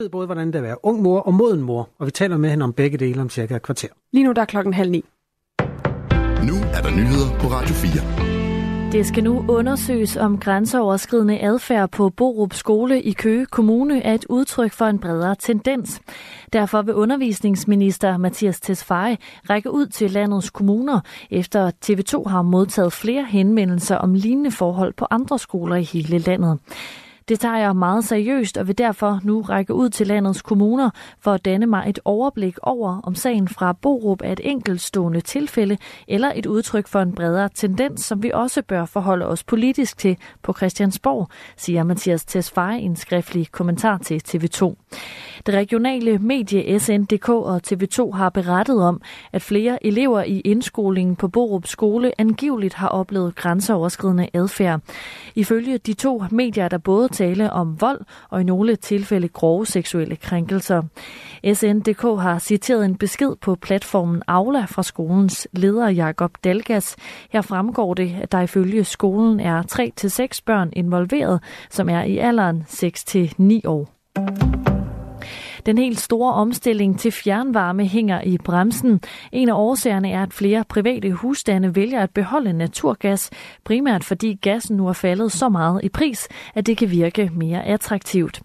ved både, hvordan det er at være ung mor og moden mor, og vi taler med hende om begge dele om cirka et kvarter. Lige nu der er klokken halv ni. Nu er der nyheder på Radio 4. Det skal nu undersøges, om grænseoverskridende adfærd på Borup Skole i Køge Kommune er et udtryk for en bredere tendens. Derfor vil undervisningsminister Mathias Tesfaye række ud til landets kommuner, efter TV2 har modtaget flere henvendelser om lignende forhold på andre skoler i hele landet. Det tager jeg meget seriøst og vil derfor nu række ud til landets kommuner for at danne mig et overblik over, om sagen fra Borup er et enkeltstående tilfælde eller et udtryk for en bredere tendens, som vi også bør forholde os politisk til på Christiansborg, siger Mathias Tesfaye i en skriftlig kommentar til TV2. Det regionale medie SNDK og TV2 har berettet om, at flere elever i indskolingen på Borup Skole angiveligt har oplevet grænseoverskridende adfærd. Ifølge de to medier, der både tale om vold og i nogle tilfælde grove seksuelle krænkelser. SNDK har citeret en besked på platformen Aula fra skolens leder Jakob Dalgas. Her fremgår det, at der ifølge skolen er 3-6 børn involveret, som er i alderen 6-9 år. Den helt store omstilling til fjernvarme hænger i bremsen. En af årsagerne er, at flere private husstande vælger at beholde naturgas, primært fordi gassen nu er faldet så meget i pris, at det kan virke mere attraktivt.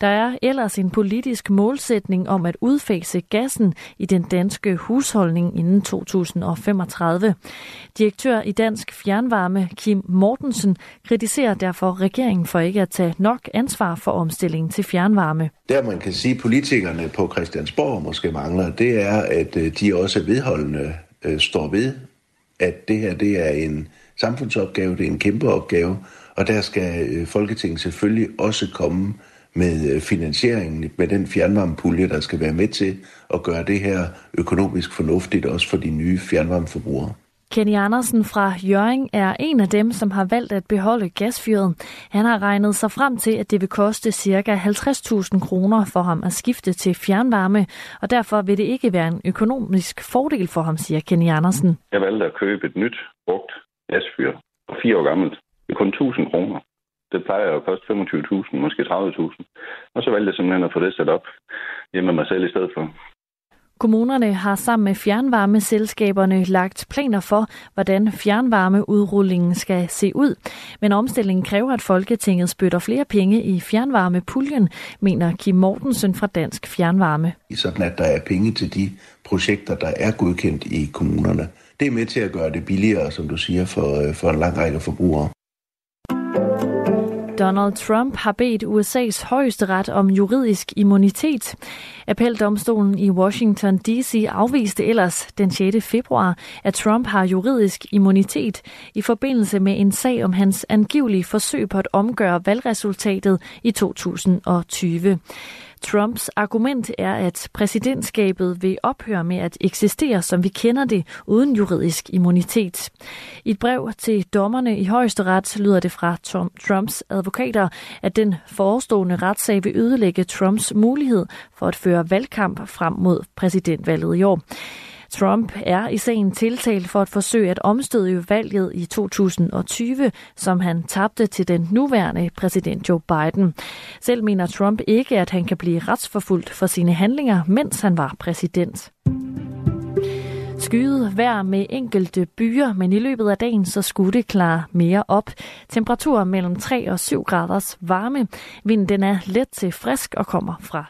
Der er ellers en politisk målsætning om at udfase gassen i den danske husholdning inden 2035. Direktør i Dansk Fjernvarme, Kim Mortensen, kritiserer derfor regeringen for ikke at tage nok ansvar for omstillingen til fjernvarme. Der man kan sige, politisk politikerne på Christiansborg måske mangler, det er, at øh, de også vedholdende øh, står ved, at det her det er en samfundsopgave, det er en kæmpe opgave, og der skal øh, Folketinget selvfølgelig også komme med øh, finansieringen, med den fjernvarmepulje, der skal være med til at gøre det her økonomisk fornuftigt, også for de nye fjernvarmeforbrugere. Kenny Andersen fra Jørgen er en af dem, som har valgt at beholde gasfyret. Han har regnet sig frem til, at det vil koste ca. 50.000 kroner for ham at skifte til fjernvarme, og derfor vil det ikke være en økonomisk fordel for ham, siger Kenny Andersen. Jeg valgte at købe et nyt, brugt gasfyr, fire år gammelt. Det er kun 1.000 kroner. Det plejer at koste 25.000, måske 30.000. Og så valgte jeg simpelthen at få det sat op hjemme med mig selv i stedet for. Kommunerne har sammen med fjernvarmeselskaberne lagt planer for, hvordan fjernvarmeudrullingen skal se ud. Men omstillingen kræver, at Folketinget spytter flere penge i fjernvarmepuljen, mener Kim Mortensen fra Dansk Fjernvarme. Sådan at der er penge til de projekter, der er godkendt i kommunerne. Det er med til at gøre det billigere, som du siger, for, øh, for en lang række forbrugere. Donald Trump har bedt USA's højesteret om juridisk immunitet. Appeldomstolen i Washington D.C. afviste ellers den 6. februar, at Trump har juridisk immunitet i forbindelse med en sag om hans angivelige forsøg på at omgøre valgresultatet i 2020. Trumps argument er, at præsidentskabet vil ophøre med at eksistere, som vi kender det, uden juridisk immunitet. I et brev til dommerne i højesteret lyder det fra Tom Trumps advokater, at den forestående retssag vil ødelægge Trumps mulighed for at føre valgkamp frem mod præsidentvalget i år. Trump er i sagen tiltalt for at forsøge at omstøde valget i 2020, som han tabte til den nuværende præsident Joe Biden. Selv mener Trump ikke, at han kan blive retsforfulgt for sine handlinger, mens han var præsident. Skyet vejr med enkelte byer, men i løbet af dagen så skulle det klare mere op. Temperaturer mellem 3 og 7 graders varme. Vinden den er let til frisk og kommer fra